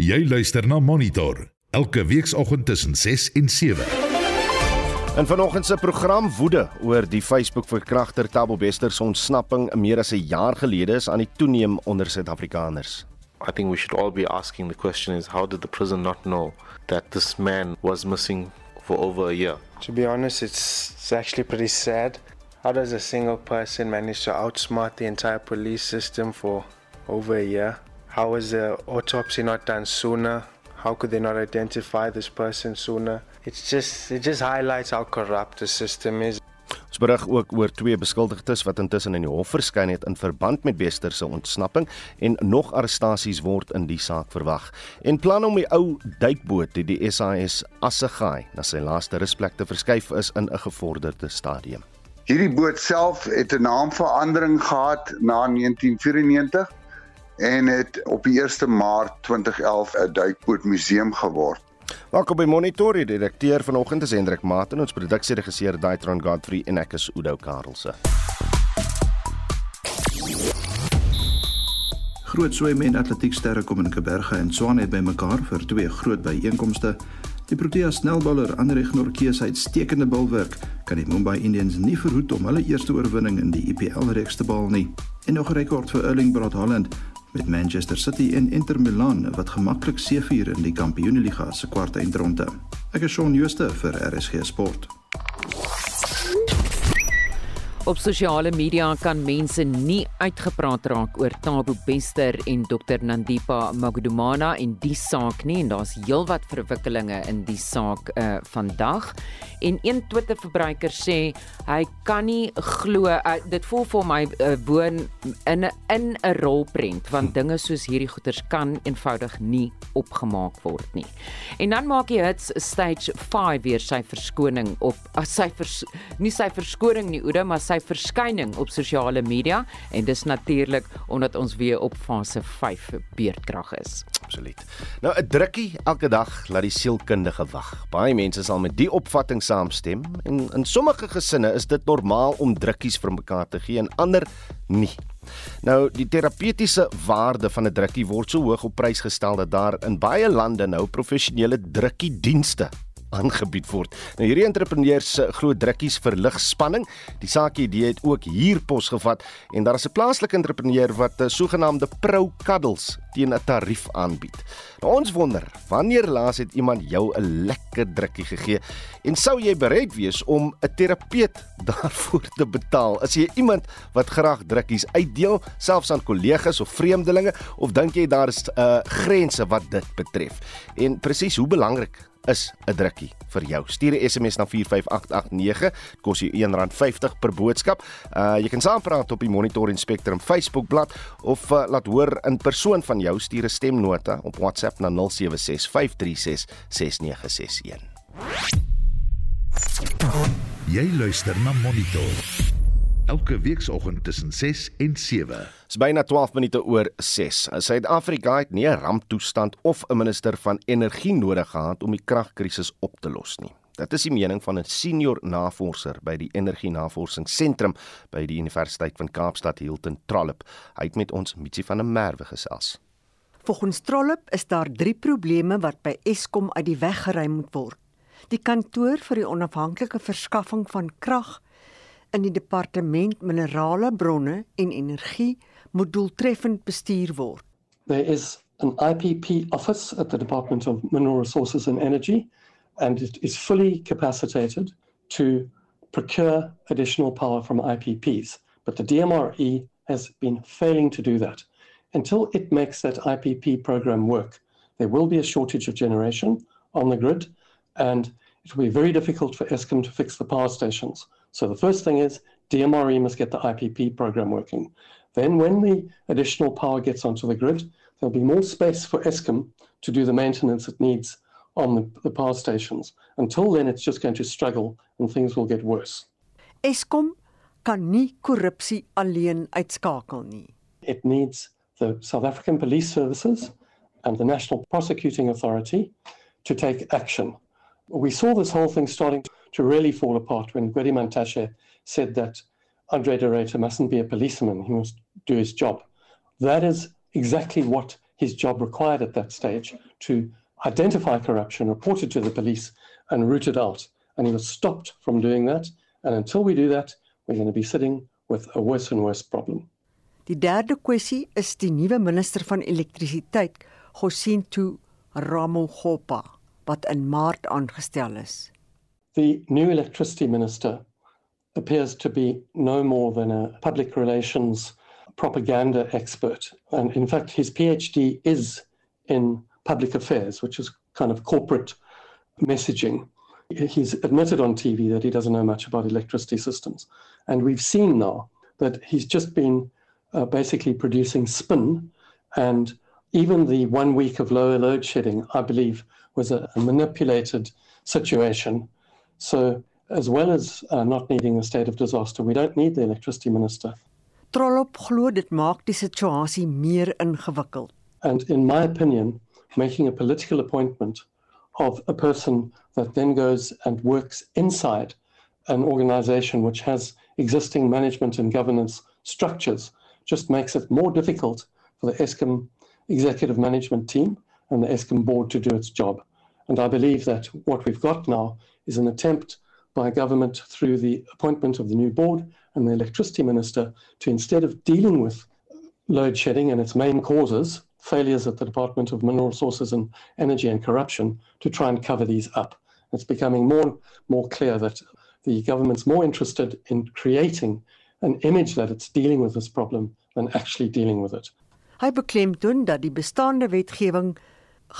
Jy luister na Monitor elke weekoggend tussen 6 en 7. En vanoggend se program woede oor die Facebook verkragter Tabo Bester se ontsnapping meer as 'n jaar gelede is aan die toeneem onder Suid-Afrikaners. I think we should all be asking the question is how did the prison not know that this man was missing for over a year? To be honest, it's, it's actually pretty sad. How does a single person manage to outsmart the entire police system for over a year? How was the autopsy not done sooner? How could they not identify this person sooner? It's just it just highlights how corrupt the system is. Ons berig ook oor twee beskuldigdes wat intussen in die hof verskyn het in verband met Wester se ontsnapping en nog arrestasies word in die saak verwag. En plan om die ou duikboot die die SAS Assegaai na sy laaste rusplek te verskuif is in 'n gevorderde stadium. Hierdie boot self het 'n naamverandering gehad na 1994 en het op die 1 Maart 2011 'n duikboot museum geword. Welkom by Monitor, die redakteur vanoggend is Hendrik Maat en ons produksieregisseur Daitron Godfrey en ek is Udo Karlse. Groot swem en atletieksterre kom in Kaberge en Swane bymekaar vir twee groot byeenkomste. Die Protea snelbouler Anrich Nortjie se uitstekende bulwerk kan die Mumbai Indians nie verhoed om hulle eerste oorwinning in die IPL reeks te behaal nie. En nog 'n rekord vir Erling Braut Haaland met Manchester City en Inter Milan wat gemaklik seëvier in die Kampioenligga se kwart eindronde. Ek is Shaun Schuster vir RSG Sport. Op sosiale media kan mense nie uitgepraat raak oor Tabo Bester en Dr Nandipa Magudumana en die saak nie en daar's heelwat verwikkelinge in die saak uh vandag. En een Twitter verbruiker sê hy kan nie glo uh, dit voel vir my uh, woon in 'n in 'n rolprent want dinge soos hierdie goeters kan eenvoudig nie opgemaak word nie. En dan maak hy hits stage 5 weer sy verskoning op uh, sy vers, nie sy verskoning nie Oude maar sy verskyning op sosiale media en dis natuurlik omdat ons weer op fase 5 beerdkrag is. Absoluut. Nou 'n drukkie elke dag laat die sielkundige wag. Baie mense sal met die opvatting saamstem en in sommige gesinne is dit normaal om drukkies vir mekaar te gee en ander nie. Nou die terapeutiese waarde van 'n drukkie word so hoog op prys gestel dat daar in baie lande nou professionele drukkie dienste aangebied word. Nou hierdie entrepreneurs se groot drukkies vir ligspanning, die saakie idee het ook hier posgevat en daar is 'n plaaslike entrepreneur wat 'n sogenaamde pro cuddles teen 'n tarief aanbied. Nou ons wonder, wanneer laas het iemand jou 'n lekker drukkie gegee en sou jy bereid wees om 'n terapeut daarvoor te betaal? As jy iemand wat graag drukkies uitdeel, selfs aan kollegas of vreemdelinge, of dink jy daar is 'n uh, grense wat dit betref? En presies hoe belangrik is 'n drukkie vir jou. Stuur 'n SMS na 45889, kos jou R1.50 per boodskap. Uh jy kan saampraat op die Monitor en Spectrum Facebook bladsy of uh, laat hoor in persoon van jou stuur 'n stemnota op WhatsApp na 0765366961. Jy luister na Monitor elke weekoggend tussen 6 en 7. Dis byna 12 minute oor 6. Suid-Afrika het nie 'n ramptoestand of 'n minister van energie nodig gehad om die kragkrisis op te los nie. Dit is die mening van 'n senior navorser by die Energie Navorsingsentrum by die Universiteit van Kaapstad Hilton Trollip. Hy het met ons Mitsi van der Merwe gesels. Volgens Trollip is daar 3 probleme wat by Eskom uit die weg geruim moet word. Die kantoor vir die onafhanklike verskaffing van krag in die departement minerale bronne en energie moet doeltreffend bestuur word. There is an IPP office at the Department of Mineral Resources and Energy and it is fully capacitated to procure additional power from IPPs. But the DMRE has been failing to do that. Until it makes that IPP program work, there will be a shortage of generation on the grid and it will be very difficult for Eskom to fix the power stations. So the first thing is DMRE must get the IPP program working. Then when the additional power gets onto the grid, there'll be more space for ESCOM to do the maintenance it needs on the, the power stations. Until then, it's just going to struggle and things will get worse. Eskom kan nie korrupsie alleen uitskakel nie. It needs the South African Police Services and the National Prosecuting Authority to take action. We saw this whole thing starting to really fall apart when Gwedi Mantashe said that Andre de Ruyter mustn't be a policeman, he must do his job. That is exactly what his job required at that stage to identify corruption, report it to the police, and root it out. And he was stopped from doing that. And until we do that, we're going to be sitting with a worse and worse problem. Die derde kwessie is die nuwe minister van elektrisiteit, Gosinto Ramogopa, wat in Maart aangestel is. The new electricity minister appears to be no more than a public relations propaganda expert. And in fact, his PhD is in public affairs, which is kind of corporate messaging. He's admitted on TV that he doesn't know much about electricity systems. And we've seen now that he's just been uh, basically producing spin. And even the one week of lower load shedding, I believe, was a, a manipulated situation. So, as well as uh, not needing a state of disaster, we don't need the electricity minister. Trollop glo dit maak die situasie meer ingewikkeld. And in my opinion, making a political appointment of a person that then goes and works inside an organization which has existing management and governance structures just makes it more difficult for the ESCOM executive management team and the ESCOM board to do its job. And I believe that what we've got now is an attempt by government through the appointment of the new board and the electricity minister to instead of dealing with load shedding and its main causes, failures at the Department of Mineral Resources and Energy and corruption, to try and cover these up. It's becoming more and more clear that the government's more interested in creating an image that it's dealing with this problem than actually dealing with it. Hy beklemtoon dat die bestaande wetgewing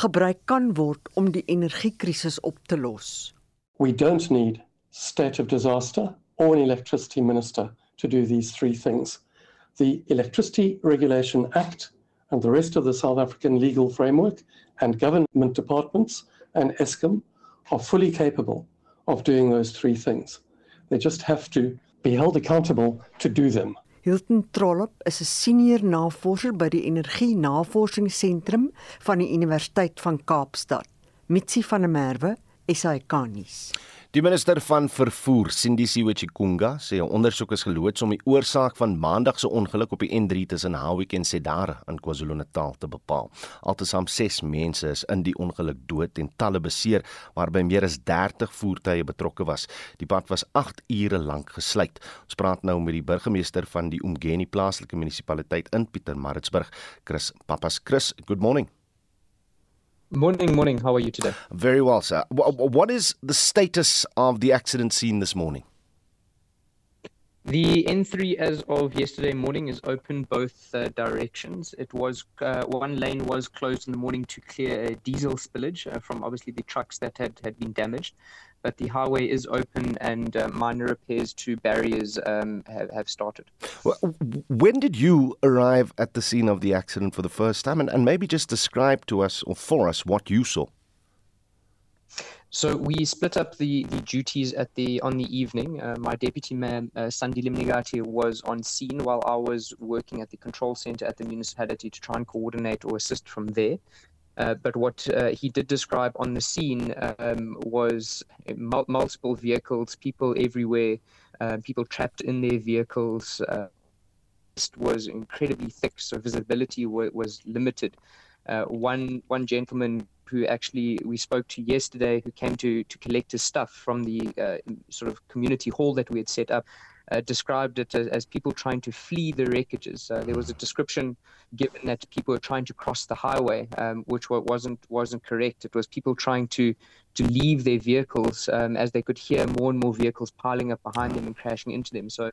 gebruik kan word om die energiekrisis op te los. We don't need state of disaster or an electricity minister to do these three things. The Electricity Regulation Act and the rest of the South African legal framework and government departments and ESCOM are fully capable of doing those three things. They just have to be held accountable to do them. Hilton Trollop is 'n senior navorser by die Energie Navorsingsentrum van die Universiteit van Kaapstad. Mitsi van der Merwe, SAK-nuus. Die minister van vervoer, Sindisiwe Chikunga, sê 'n ondersoek is geloods om die oorsaak van Maandag se ongeluk op die N3 tussen Howick en Sedare in KwaZulu-Natal te bepaal. Altesaam 6 mense is in die ongeluk dood en talle beseer, waarby meer as 30 voertuie betrokke was. Die pad was 8 ure lank gesluit. Ons praat nou met die burgemeester van die Umgeni plaaslike munisipaliteit in Pietermaritzburg, Chris Papas. Chris, good morning. Morning, morning. How are you today? Very well, sir. What is the status of the accident scene this morning? The N3, as of yesterday morning, is open both uh, directions. It was uh, one lane was closed in the morning to clear a diesel spillage uh, from obviously the trucks that had, had been damaged but the highway is open and uh, minor repairs to barriers um, have, have started. When did you arrive at the scene of the accident for the first time? And, and maybe just describe to us or for us what you saw. So we split up the, the duties at the on the evening. Uh, my deputy mayor uh, Sandile Mnigati was on scene while I was working at the control center at the municipality to try and coordinate or assist from there. Uh, but what uh, he did describe on the scene um, was mul- multiple vehicles, people everywhere, uh, people trapped in their vehicles. Uh, was incredibly thick, so visibility w- was limited. Uh, one one gentleman who actually we spoke to yesterday, who came to to collect his stuff from the sort of community hall that we had set up, uh, described it as, as, people trying to flee the wreckages. Uh, there was a description given that people were trying to cross the highway, um, which wasn't wasn't correct. It was people trying to to leave their vehicles um, as they could hear more and more vehicles piling up behind them and crashing into them. So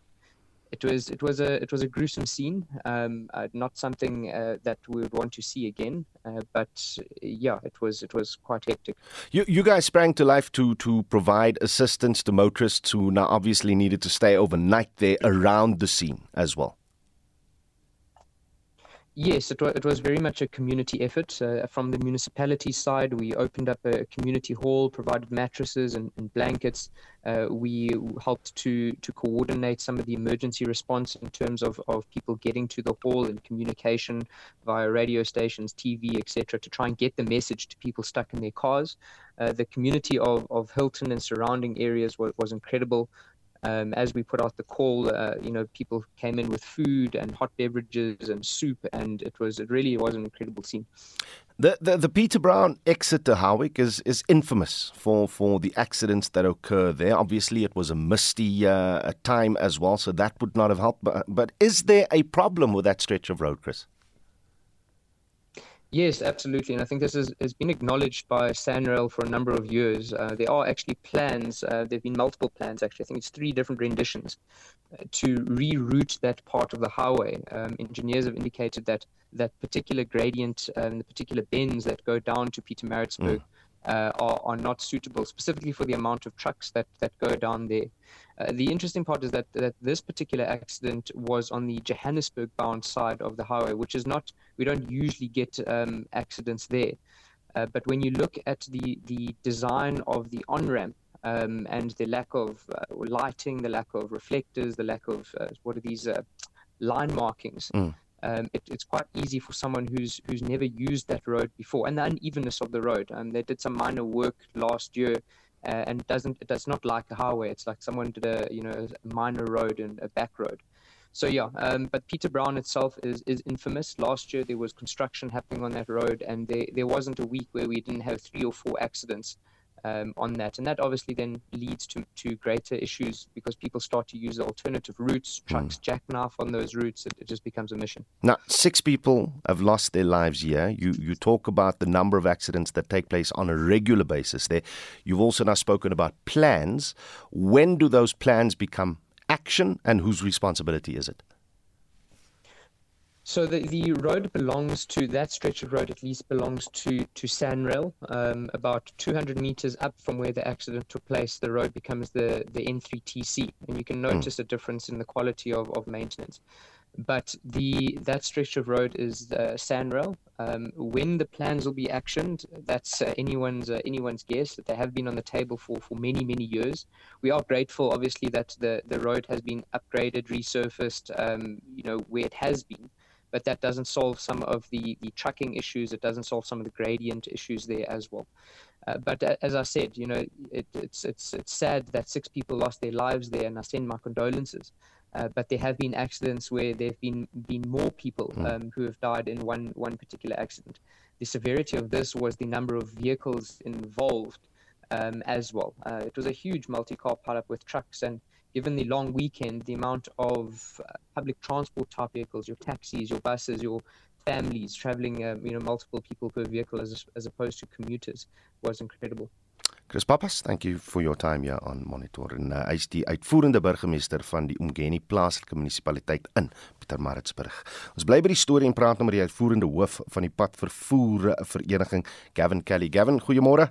it was it was a it was a gruesome scene. Um, uh, not something uh, that we would want to see again. Uh, but yeah, it was it was quite hectic. You you guys sprang to life to to provide assistance to motorists who now obviously needed to stay overnight there around the scene as well. Yes, it it was very much a community effort. Uh, from the municipality side, we opened up a community hall, provided mattresses and, and blankets. Uh, we helped to, to coordinate some of the emergency response in terms of, of people getting to the hall and communication via radio stations, TV, etc., to try and get the message to people stuck in their cars. Uh, the community of, of Hilton and surrounding areas was, was incredible. Um, as we put out the call, uh, you know, people came in with food and hot beverages and soup, and it was it really was an incredible scene. The, the the Peter Brown exit to Howick is is infamous for for the accidents that occur there. Obviously, it was a misty uh, time as well, so that would not have helped. But, but is there a problem with that stretch of road, Chris? Yes, absolutely. And I think this is, has been acknowledged by SANRAL for a number of years. Uh, there are actually plans, uh, there have been multiple plans actually, I think it's three different renditions, uh, to reroute that part of the highway. Um, engineers have indicated that that particular gradient and um, the particular bends that go down to Pietermaritzburg mm. Uh, are, are not suitable, specifically for the amount of trucks that, that go down there. Uh, the interesting part is that, that this particular accident was on the Johannesburg bound side of the highway, which is not, we don't usually get um, accidents there. Uh, but when you look at the, the design of the on ramp um, and the lack of uh, lighting, the lack of reflectors, the lack of uh, what are these uh, line markings, mm. Um, it, it's quite easy for someone who's who's never used that road before and the unevenness of the road. Um, they did some minor work last year uh, and doesn't it does not like a highway. It's like someone did a you know a minor road and a back road. So yeah, um, but Peter Brown itself is is infamous. Last year there was construction happening on that road, and there there wasn't a week where we didn't have three or four accidents um, on that. And that obviously then leads to, to greater issues because people start to use alternative routes, hmm. trucks mm. jackknife on those routes. It, it, just becomes a mission. Now, six people have lost their lives here. You, you talk about the number of accidents that take place on a regular basis there. You've also now spoken about plans. When do those plans become action and whose responsibility is it? So the, the road belongs to that stretch of road at least belongs to to Sanrail. Um, about 200 meters up from where the accident took place, the road becomes the the N3TC, and you can hmm. notice mm. a difference in the quality of, of maintenance. But the that stretch of road is the Sanrail. Um, when the plans will be actioned, that's uh, anyone's uh, anyone's guess. That they have been on the table for, for many many years. We are grateful, obviously, that the, the road has been upgraded, resurfaced. Um, you know where it has been but that doesn't solve some of the, the trucking issues. It doesn't solve some of the gradient issues there as well. Uh, but uh, as I said, you know, it, it's it's it's sad that six people lost their lives there, and I send my condolences. Uh, but there have been accidents where there have been been more people hmm. um, who have died in one one particular accident. The severity of this was the number of vehicles involved um, as well. Uh, it was a huge multi-car pileup with trucks and given the long weekend, the amount of uh, public transport type vehicles, your taxis, your buses, your families traveling, um, you know, multiple people per vehicle as, as opposed to commuters was incredible. Chris Pappas, thank you for your time here on Monitor. En uh, hy's die uitvoerende burgemeester van die Umgeni plaaslike munisipaliteit in Pietermaritzburg. Ons bly by die storie en praat nou met die uitvoerende hoof van die padvervoer vereniging, Gavin Kelly. Gavin, goeiemôre.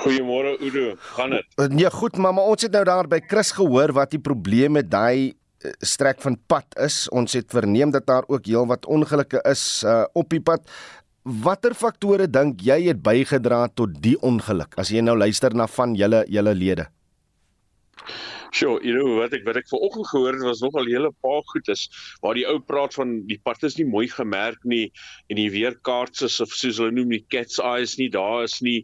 Goeiemôre Udo, gaan dit? Eh, nee, goed, maar, maar ons het nou daar by Chris gehoor wat die probleem met daai eh, strek van pad is. Ons het verneem dat daar ook heelwat ongelukke is uh, op die pad. Watter faktore dink jy het bygedra tot die ongeluk as jy nou luister na van julle julle lede? Sjoe, you know wat ek wat ek vanoggend gehoor het was nogal hele paar goedes waar die ou praat van die pad is nie mooi gemerk nie en die weerkaartse of soos hulle noem die cat's eyes nie daar is nie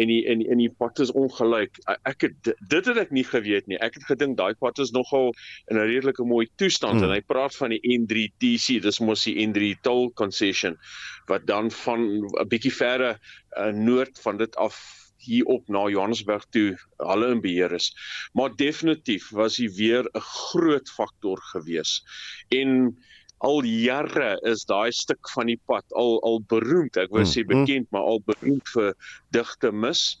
en die en en die pad is ongelyk. Ek het dit het ek nie geweet nie. Ek het gedink daai pad is nogal in 'n redelike mooi toestand hmm. en hy praat van die N3TC, dis mos die N3 toll concession wat dan van 'n bietjie verder uh, noord van dit af hier op na Johannesburg toe hulle in beheer is. Maar definitief was hy weer 'n groot faktor gewees. En al jare is daai stuk van die pad al al beroemd. Ek wou sê mm-hmm. bekend, maar al beroemd vir digte mis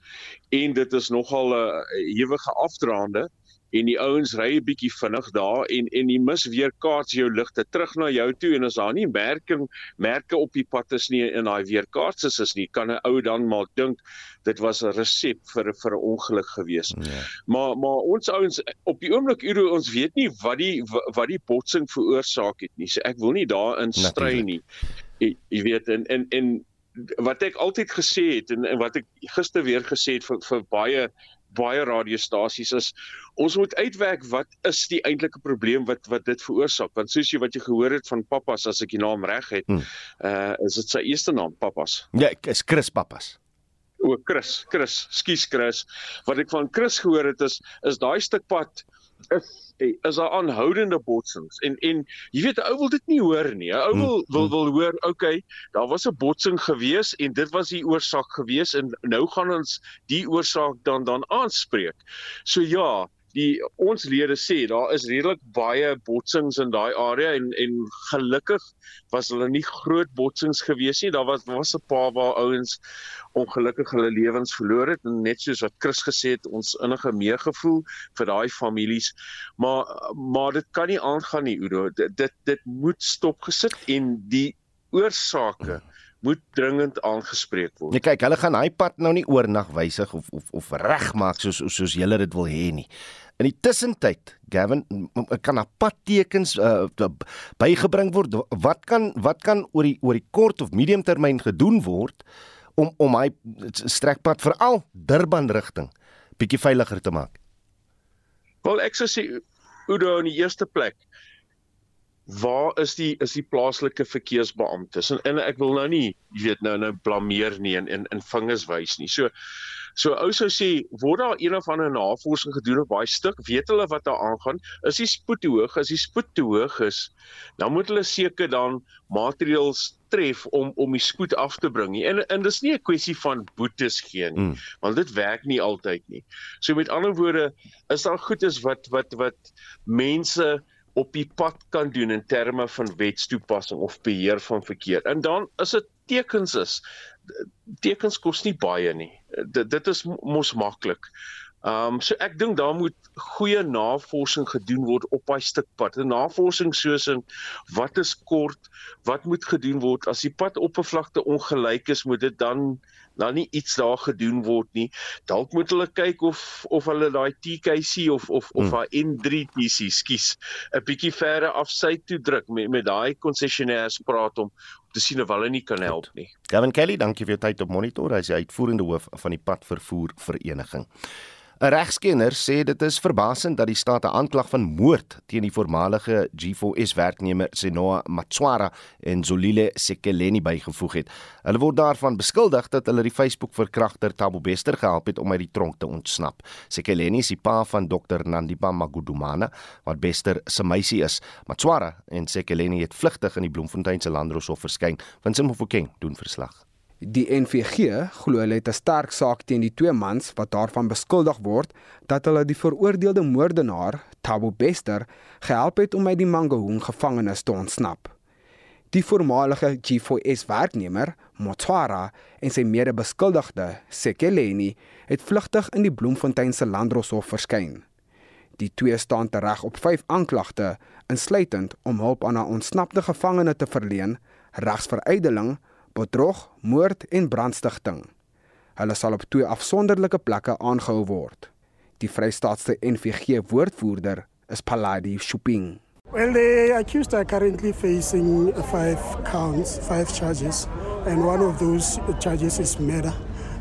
en dit is nogal 'n ewige afdraande en die ouens ry 'n bietjie vinnig daar en en die mis weer kaarts jou ligte terug na jou toe en as daar nie merking merke op die pad is nie in daai weerkaarts is is nie kan 'n ou dan maar dink dit was 'n resep vir vir 'n ongeluk gewees. Ja. Maar maar ons ouens op die oomblik Uro ons weet nie wat die wat die botsing veroorsaak het nie. So ek wil nie daarin stry nie. Jy, jy weet en en en wat ek altyd gesê het en, en wat ek gister weer gesê het vir vir baie baie radiostasies is ons moet uitwerk wat is die eintlike probleem wat wat dit veroorsaak want soos jy wat jy gehoor het van Pappas as ek die naam reg het hmm. uh is dit sy eerste naam Pappas ja is Chris Pappas O Chris, Chris, skus Chris. Wat ek van Chris gehoor het is is daai stuk pad is is daar aanhoudende botsings en en jy weet 'n ou wil dit nie hoor nie. 'n Ou wil Hmm, wil wil hoor, okay, daar was 'n botsing gewees en dit was die oorsaak gewees en nou gaan ons die oorsaak dan dan aanspreek. So ja, die ons lede sê daar is redelik baie botsings in daai area en en gelukkig was hulle nie groot botsings gewees nie. Daar was was 'n paar waar ouens ongelukkig hulle lewens verloor het en net soos wat Chris gesê het, ons innige meegevoel vir daai families. Maar maar dit kan nie aangaan nie, Udo. Dit dit, dit moet stopgesit en die oorsake moet dringend aangespreek word. Nee, kyk, hulle gaan hy pad nou nie oornag wysig of of of regmaak soos soos julle dit wil hê nie. In die tussentyd, Gavin, kan daar padtekens uh, bygebring word. Wat kan wat kan oor die oor die kort of medium termyn gedoen word om om hy strekpad veral Durban rigting bietjie veiliger te maak? Wel ek sou sê Udo in die eerste plek waar is die is die plaaslike verkeersbeamptes en, en ek wil nou nie jy weet nou nou blameer nie en en, en vingers wys nie. So so ou sou sê word daar een of ander navorsing gedoen op daai stuk? Weet hulle wat daar aangaan? Is die spoed te hoog? As die spoed te hoog is, dan moet hulle seker dan maatreëls tref om om die spoed af te bring. nie. En en dis nie 'n kwessie van boetes gee nie, Mm. want dit werk nie altyd nie. So met ander woorde, is daar goedes wat wat wat mense op die pad kan doen in terme van wetstoepassing of beheer van verkeer. En dan as dit tekens is, tekens kos nie baie nie. Dit dit is mos maklik. Um so ek dink daar moet goeie navorsing gedoen word op daai stuk pad. 'n Navorsing soos in wat is kort, wat moet gedoen word as die padoppervlakte ongelyk is, moet dit dan dan nie iets daar gedoen word nie. Dalk moet hulle kyk of of hulle daai TKC of of of Hmm. daai N3 TC, skus, 'n bietjie verder af sy toe druk met met daai konsessionêers praat om te sien of hulle nie kan help nie. Gavin Kelly, dankie vir jou tyd op Monitor. Hy is die uitvoerende hoof van die Padvervoer Vereniging. 'n Regskenner sê dit is verbasend dat die staat 'n aanklag van moord teen die voormalige G4S werknemer Senoa Matswara en Zolile Sekeleni bygevoeg het. Hulle word daarvan beskuldig dat hulle die Facebook-verkragter Thabo Bester gehelp het om uit die tronk te ontsnap. Sekeleni is die pa van Dr Nandipa Magudumana wat Bester se meisie is. Matswara en Sekeleni het vlugtig in die Bloemfontein se Landdroshof verskyn. Vincent Mofokeng doen verslag. Die NVG glo hulle het 'n sterk saak teen die twee mans wat daarvan beskuldig word dat hulle die veroordeelde moordenaar, Thabo Bester, gehelp het om uit die Mangaung gevangenis te ontsnap. Die voormalige G4S werknemer, Motswara, en sy mede-beskuldigde, Sekeleni, het vlugtig in die Bloemfontein se Landdroshof verskyn. Die twee staan tereg op 5 aanklagte, insluitend om hulp aan 'n ontsnapte gevangene te verleen, regsverydeling, bedrog, moord en brandstigting. Hulle sal op twee afsonderlike plekke aangehou word. Die Vrystaatse NVG woordvoerder is Paladi Shuping. Well, the accused are currently facing five counts, five charges, and one of those charges is murder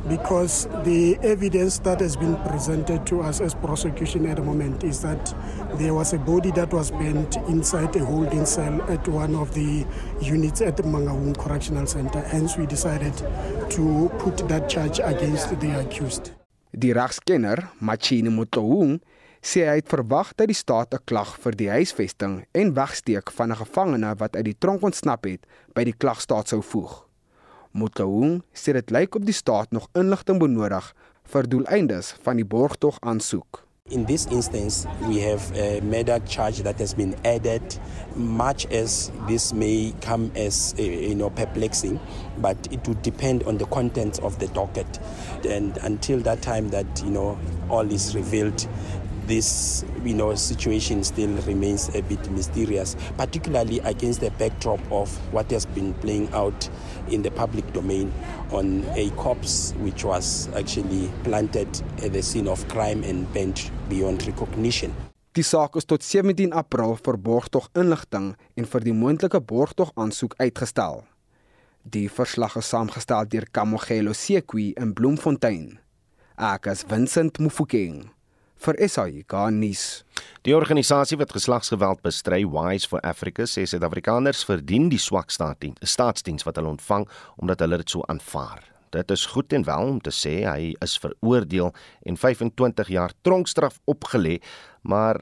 because the evidence that has been presented to us as prosecution at the moment is that there was a body that was burnt inside a holding cell at one of the units at the Mangaung Correctional Center. Hence, we decided to put that charge against the accused. Die regskenner, Machine Motloung, sê hy het verwag dat die staat 'n klag vir die huisvesting en wegsteek van 'n gevangene wat uit die tronk ontsnap het by die klagstaat sou voeg. Motloung sê dit lyk op die staat nog inligting benodig vir doeleindes van die borgtog aansoek. In this instance, we have a murder charge that has been added. Much as this may come as uh, you know perplexing, but it would depend on the contents of the docket. And until that time, that you know all is revealed, this you know situation still remains a bit mysterious, particularly against the backdrop of what has been playing out in the public domain on a corpse which was actually planted at the scene of crime and bent beyond recognition. Die saak is tot 17 April vir borgtog inligting en vir die moontlike borgtog aansoek uitgestel. Die verslag is saamgestel deur Kamogelo Sekwi in Bloemfontein. Ek is Vincent Mufokeng vir SAIK nuus. Die organisasie wat geslagsgeweld bestry, Wise for Africa, sê Suid-Afrikaners verdien die swak staatsdiens wat hulle ontvang omdat hulle dit so aanvaar. Dit is goed en wel om te sê hy is veroordeel en 25 jaar tronkstraf opgelê, maar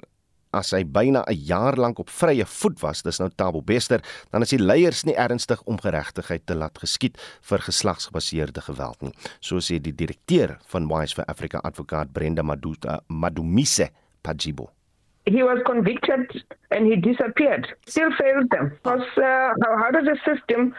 as hy byna 'n jaar lank op vrye voet was, dis nou Tabo Bester, dan is die leiers nie ernstig om geregtigheid te laat geskied vir geslagsgebaseerde geweld nie. So sê die direkteur van Wise for Africa advokaat Brenda Maduta Madumise Pajibo. He was convicted and he disappeared. Still failed them. Because uh, how, does the system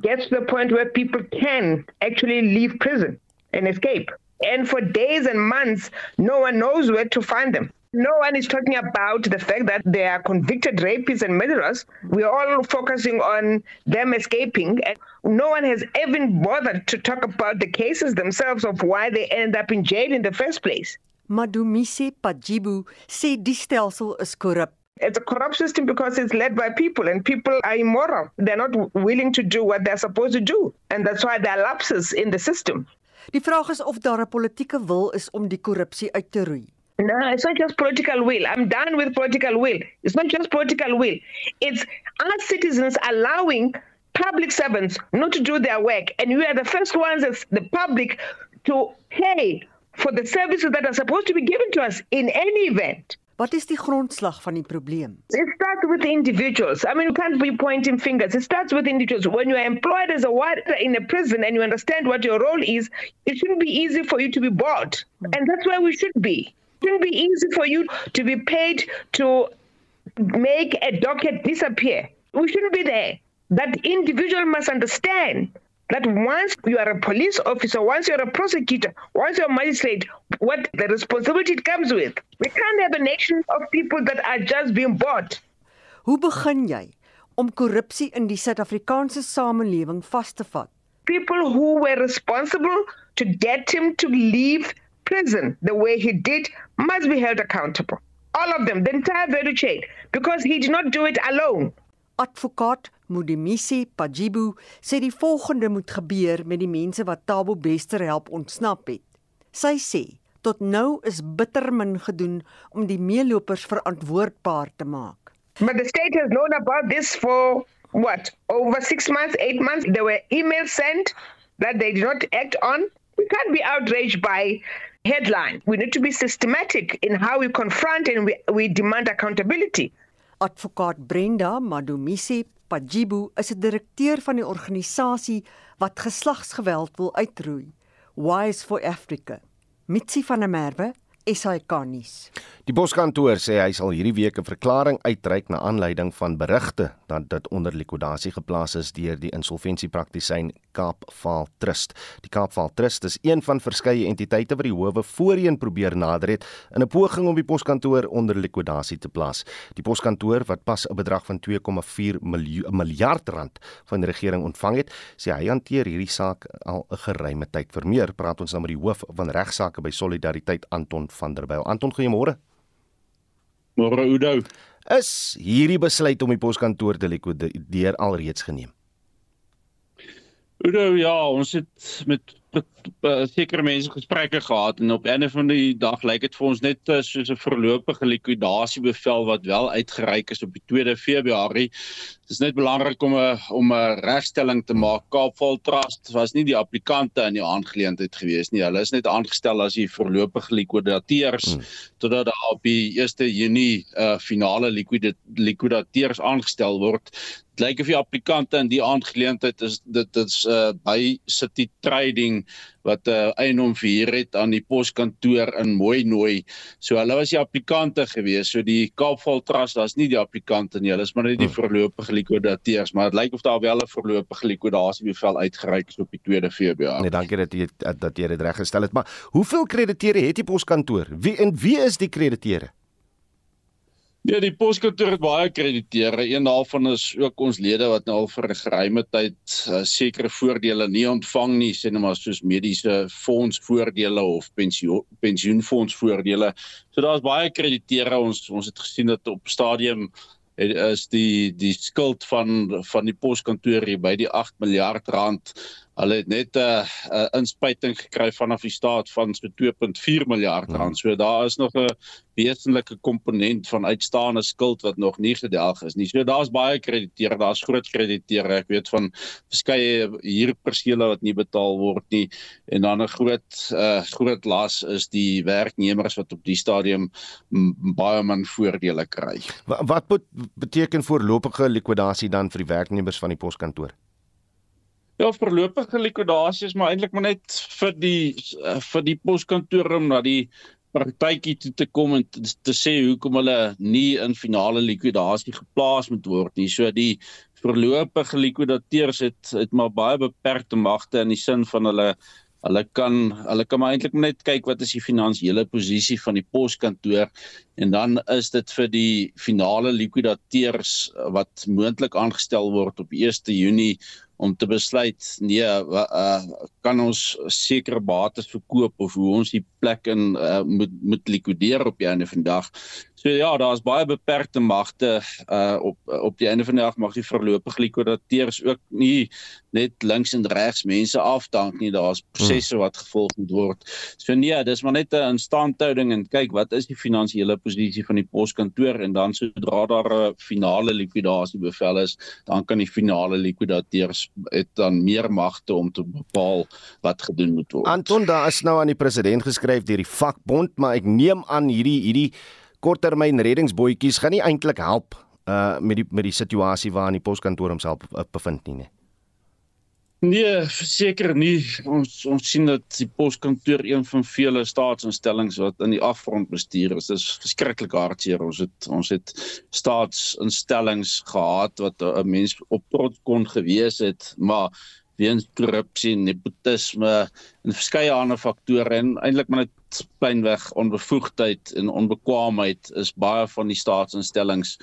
get to the point where people can actually leave prison and escape? And for days and months, no one knows where to find them. No one is talking about the fact that they are convicted rapists and murderers. We are all focusing on them escaping. And no one has even bothered to talk about the cases themselves of why they end up in jail in the first place. Madumise Pajibu sê die stelsel is korrup. It's a corrupt system because it's led by people and people are immoral. They're not willing to do what they're supposed to do. And that's why there are lapses in the system. Die vraag is of daar 'n politieke wil is om die korrupsie uit te roei. No, it's not just political will. I'm done with political will. It's not just political will. It's us citizens allowing public servants not to do their work. And we are the first ones as the public to pay for the services that are supposed to be given to us in any event. Wat is die grondslag van die probleem? It starts with individuals. I mean, you can't be pointing fingers. It starts with individuals. When you are employed as a warder in a prison and you understand what your role is, it shouldn't be easy for you to be bought. Mm. And that's where we should be. It shouldn't be easy for you to be paid to make a docket disappear. We shouldn't be there. That individual must understand that once you are a police officer, once you're a prosecutor, once you're a magistrate, what the responsibility it comes with. We can't have a nation of people that are just being bought. Hoe begin jy om korrupsie in die Suid-Afrikaanse samelewing vas te vat? People who were responsible to get him to leave prison the way he did must be held accountable. All of them, the entire value chain, because he did not do it alone. Advokaat Mudimisi Pajibu sê die volgende moet gebeur met die mense wat Tabo Bester help ontsnap het. Sy sê tot nou is bitter min gedoen om die meelopers verantwoordbaar te maak. But the state has known about this for what? Over 6 months, 8 months there were emails sent that they did not act on. We can't be outraged by headline. We need to be systematic in how we confront and we, we demand accountability. Advokaat Brenda Madumisi Pajibu is 'n direkteur van die organisasie wat geslagsgeweld wil uitroei, Wise for Africa. Mitsi van der Merwe, SAK-nuus. Die Boskantoor sê hy sal hierdie week 'n verklaring uitreik na aanleiding van berigte dat dit onder likwidasie geplaas is deur die insolventiepraktisyn Kaapvaal Trust. Die Kaapvaal Trust is een van verskeie entiteite wat die howe voorheen probeer nader het in 'n poging om die poskantoor onder likwidasie te plaas. Die poskantoor wat pas 'n bedrag van 2,4 miljard rand van die regering ontvang het, sê hy hanteer hierdie saak al 'n geruime tyd. Vir meer praat ons nou met die hoof van regsaake by Solidariteit Anton van der Byl. Anton, goeiemôre. Môre Udo. Is hierdie besluit om die poskantoor te likwideer alreeds geneem? Udo, ja, ons het met sekere mense gesprekke gehad en op 'n van die dag lyk dit vir ons net uh, soos 'n voorlopige likwidasiebevel wat wel uitgereik is op die 2de Februarie. Dit is net belangrik om 'n om 'n regstelling te maak. Kaapval Trust was nie die applikante in die aangeleentheid gewees nie. Hulle is net aangestel as die voorlopige likwidateurs hmm. totdat daar op die 1 Junie 'n uh, finale likwidateurs aangestel word lyk of die applikante in die aangeleentheid is dit dit's uh, by City Trading wat 'n uh, eienaam verhuur het aan die poskantoor in Mooinooi. So hulle was die applikante gewees. So die Kaapval Trust was nie die applikante nie. Hulle is maar net die hmm. voorlopige likwidateurs, maar dit lyk of daar wel 'n voorlopige likwidasiebevel uitgereik is op die 2de Februarie. Nee, dankie dat jy dat jy dit reggestel het. Maar hoeveel krediteure het die poskantoor? Wie en wie is die krediteure? Ja, die poskantoor het baie krediteure. Een daarvan is ook ons lede wat nou al vir 'n geruime tyd uh, sekere voordele nie ontvang nie, sê net maar soos mediese fondsvoordele of pensioen pensioenfondsvoordele. So daar's baie krediteure. Ons ons het gesien dat op stadium het, is die die skuld van van die poskantoor hier by die 8 miljard rand Hulle het net 'n uh, uh, inspuiting gekry vanaf die staat van so 2.4 miljard rand. So daar is nog 'n wesenlike komponent van uitstaande skuld wat nog nie gedelg is nie. So daar's baie krediteure, daar's groot krediteure. Ek weet van verskeie huurpersele wat nie betaal word nie en dan 'n groot uh, groot las is die werknemers wat op die stadium baie min voordele kry. Wat, wat beteken voorlopige likwidasie dan vir die werknemers van die poskantoor? Ja, voorlopige likwidasie is maar eintlik maar net vir die eh, vir die poskantoor om na die partytjie toe te kom en te, te sê hoekom hulle nie in finale likwidasie geplaas moet word nie. So die voorlopige likwidateurs het het maar baie beperkte magte in die sin van hulle Hulle kan hulle kan maar eintlik net kyk wat is die finansiële posisie van die poskantoor en dan is dit vir die finale likwidateurs wat moontlik aangestel word op 1 Junie om te besluit nee uh, kan ons sekere bates verkoop of hoe ons die plek in uh, moet moet likwideer op die einde van die dag. So ja, daar's baie beperkte magte uh op op die einde van die dag mag die voorlopige likwidateurs ook nie net links en regs mense afdank nie. Daar's prosesse wat gevolg moet word. So nee, dis maar net 'n instandhouding en kyk wat is die finansiële posisie van die poskantoor en dan sodra daar 'n finale likwidasie bevel is, dan kan die finale likwidateurs het dan meer magte om te bepaal wat gedoen moet word. Anton, daar is nou aan die president geskryf deur die vakbond, maar ek neem aan hierdie hierdie korttermyn reddingsbootjies gaan nie eintlik help uh met die met die situasie waarin die poskantoor homself uh, bevind nie. Nee. Nee, verseker nie. Ons ons sien dat die poskantoor een van vele staatsinstellings wat in die afgrond bestuur is. Dit is verskriklik hartseer. Ons het ons het staatsinstellings gehad wat 'n mens op trots kon gewees het, maar weens korrupsie, nepotisme en verskeie ander faktore en eintlik maar net plainweg onbevoegdheid en onbekwaamheid is baie van die staatsinstellings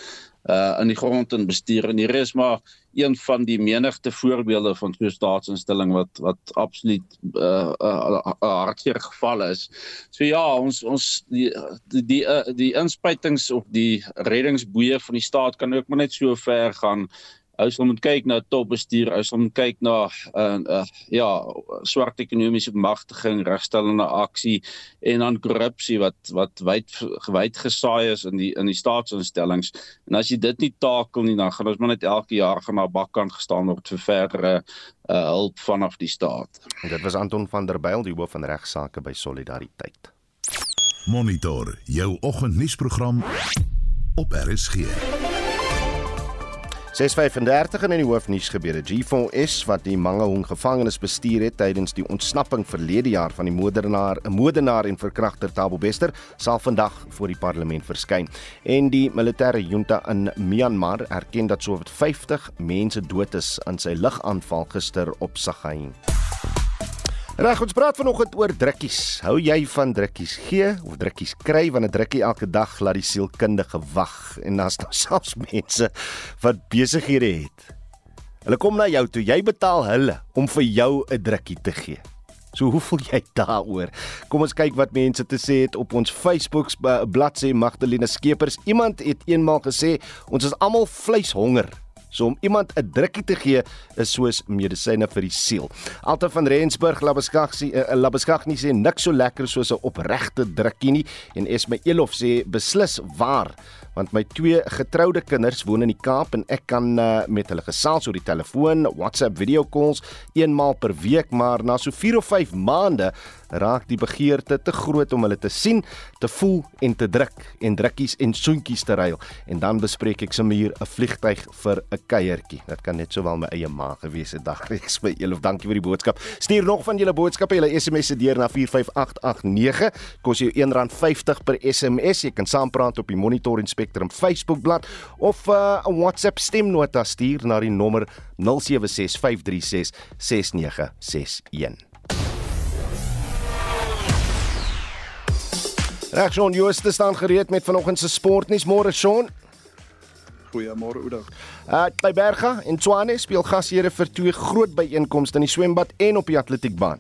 uh in die grond en bestuur en hier is maar een van die menigte voorbeelde van so 'n staatsinstelling wat wat absoluut uh uh, uh, hartseer geval is. So ja, ons ons die die die, uh, die inspuitings of die reddingsboeie van die staat kan ook maar net so ver gaan Ou sal moet kyk na topbestuur, ou sal moet kyk na 'n uh, uh, ja, swart ekonomiese bemagtiging, regstellende aksie en dan korrupsie wat wat wyd gewyd gesaai is in die in die staatsinstellings. En as jy dit nie takel nie, dan gaan ons maar net elke jaar gaan na bakkant gestaan word vir verdere uh, hulp vanaf die staat. En dit was Anton van der Byl, die hoof van regsaake by Solidariteit. Monitor jou oggendnuusprogram op RSG. 6:35 in die hoofnuus gebeure. G4S wat die Mangaung gevangenes bestuur het tydens die ontsnapping verlede jaar van die moordenaar, 'n moordenaar en verkragter Thabo Bester, sal vandag voor die parlement verskyn. En die militêre junta in Myanmar erken dat sowat 50 mense dood is in sy lugaanval gister op Sagaing. Reg, ons praat vanoggend oor drukkies. Hou jy van drukkies gee of drukkies kry want 'n drukkie elke dag laat die sielkundige wag en daar's nou selfs mense wat besighede het. Hulle kom na jou toe, jy betaal hulle om vir jou 'n drukkie te gee. So hoe voel jy daaroor? Kom ons kyk wat mense te sê het op ons Facebook bladsy Magdalena Skeepers. Iemand het eenmaal gesê ons is almal vleishonger So om iemand 'n drukkie te gee is soos medisyne vir die siel. Alta van Rensburg, Labeskagsie, uh, Labeskagnie sê niks so lekker soos 'n opregte drukkie nie en Esme Elof sê beslis waar want my twee getroude kinders woon in die Kaap en ek kan uh, met hulle gesels oor die telefoon, WhatsApp video calls eenmaal per week, maar na so 4 of 5 maande raak die begeerte te groot om hulle te sien, te voel en te druk en drukkies en soentjies te ruil en dan bespreek ek sommer 'n vliegtyg vir 'n kuiertjie. Dit kan net sowel my eie ma gewees het. Dag reeks by Elof. Dankie vir die boodskap. Stuur nog van julle boodskappe, julle SMS se deur na 45889. Kos jou R1.50 per SMS. Jy kan saampraat op die Monitor en Spectrum Facebookblad of uh, 'n uh, WhatsApp stemnota stuur na die nommer 0765366961. Reg Shaun Jooste staan gereed met vanoggend se sportnuus. Môre Shaun. Goeiemôre Oudag. Uh by Berga en Tshwane speel gasheere vir twee groot byeenkomste in die swembad en op die atletiekbaan.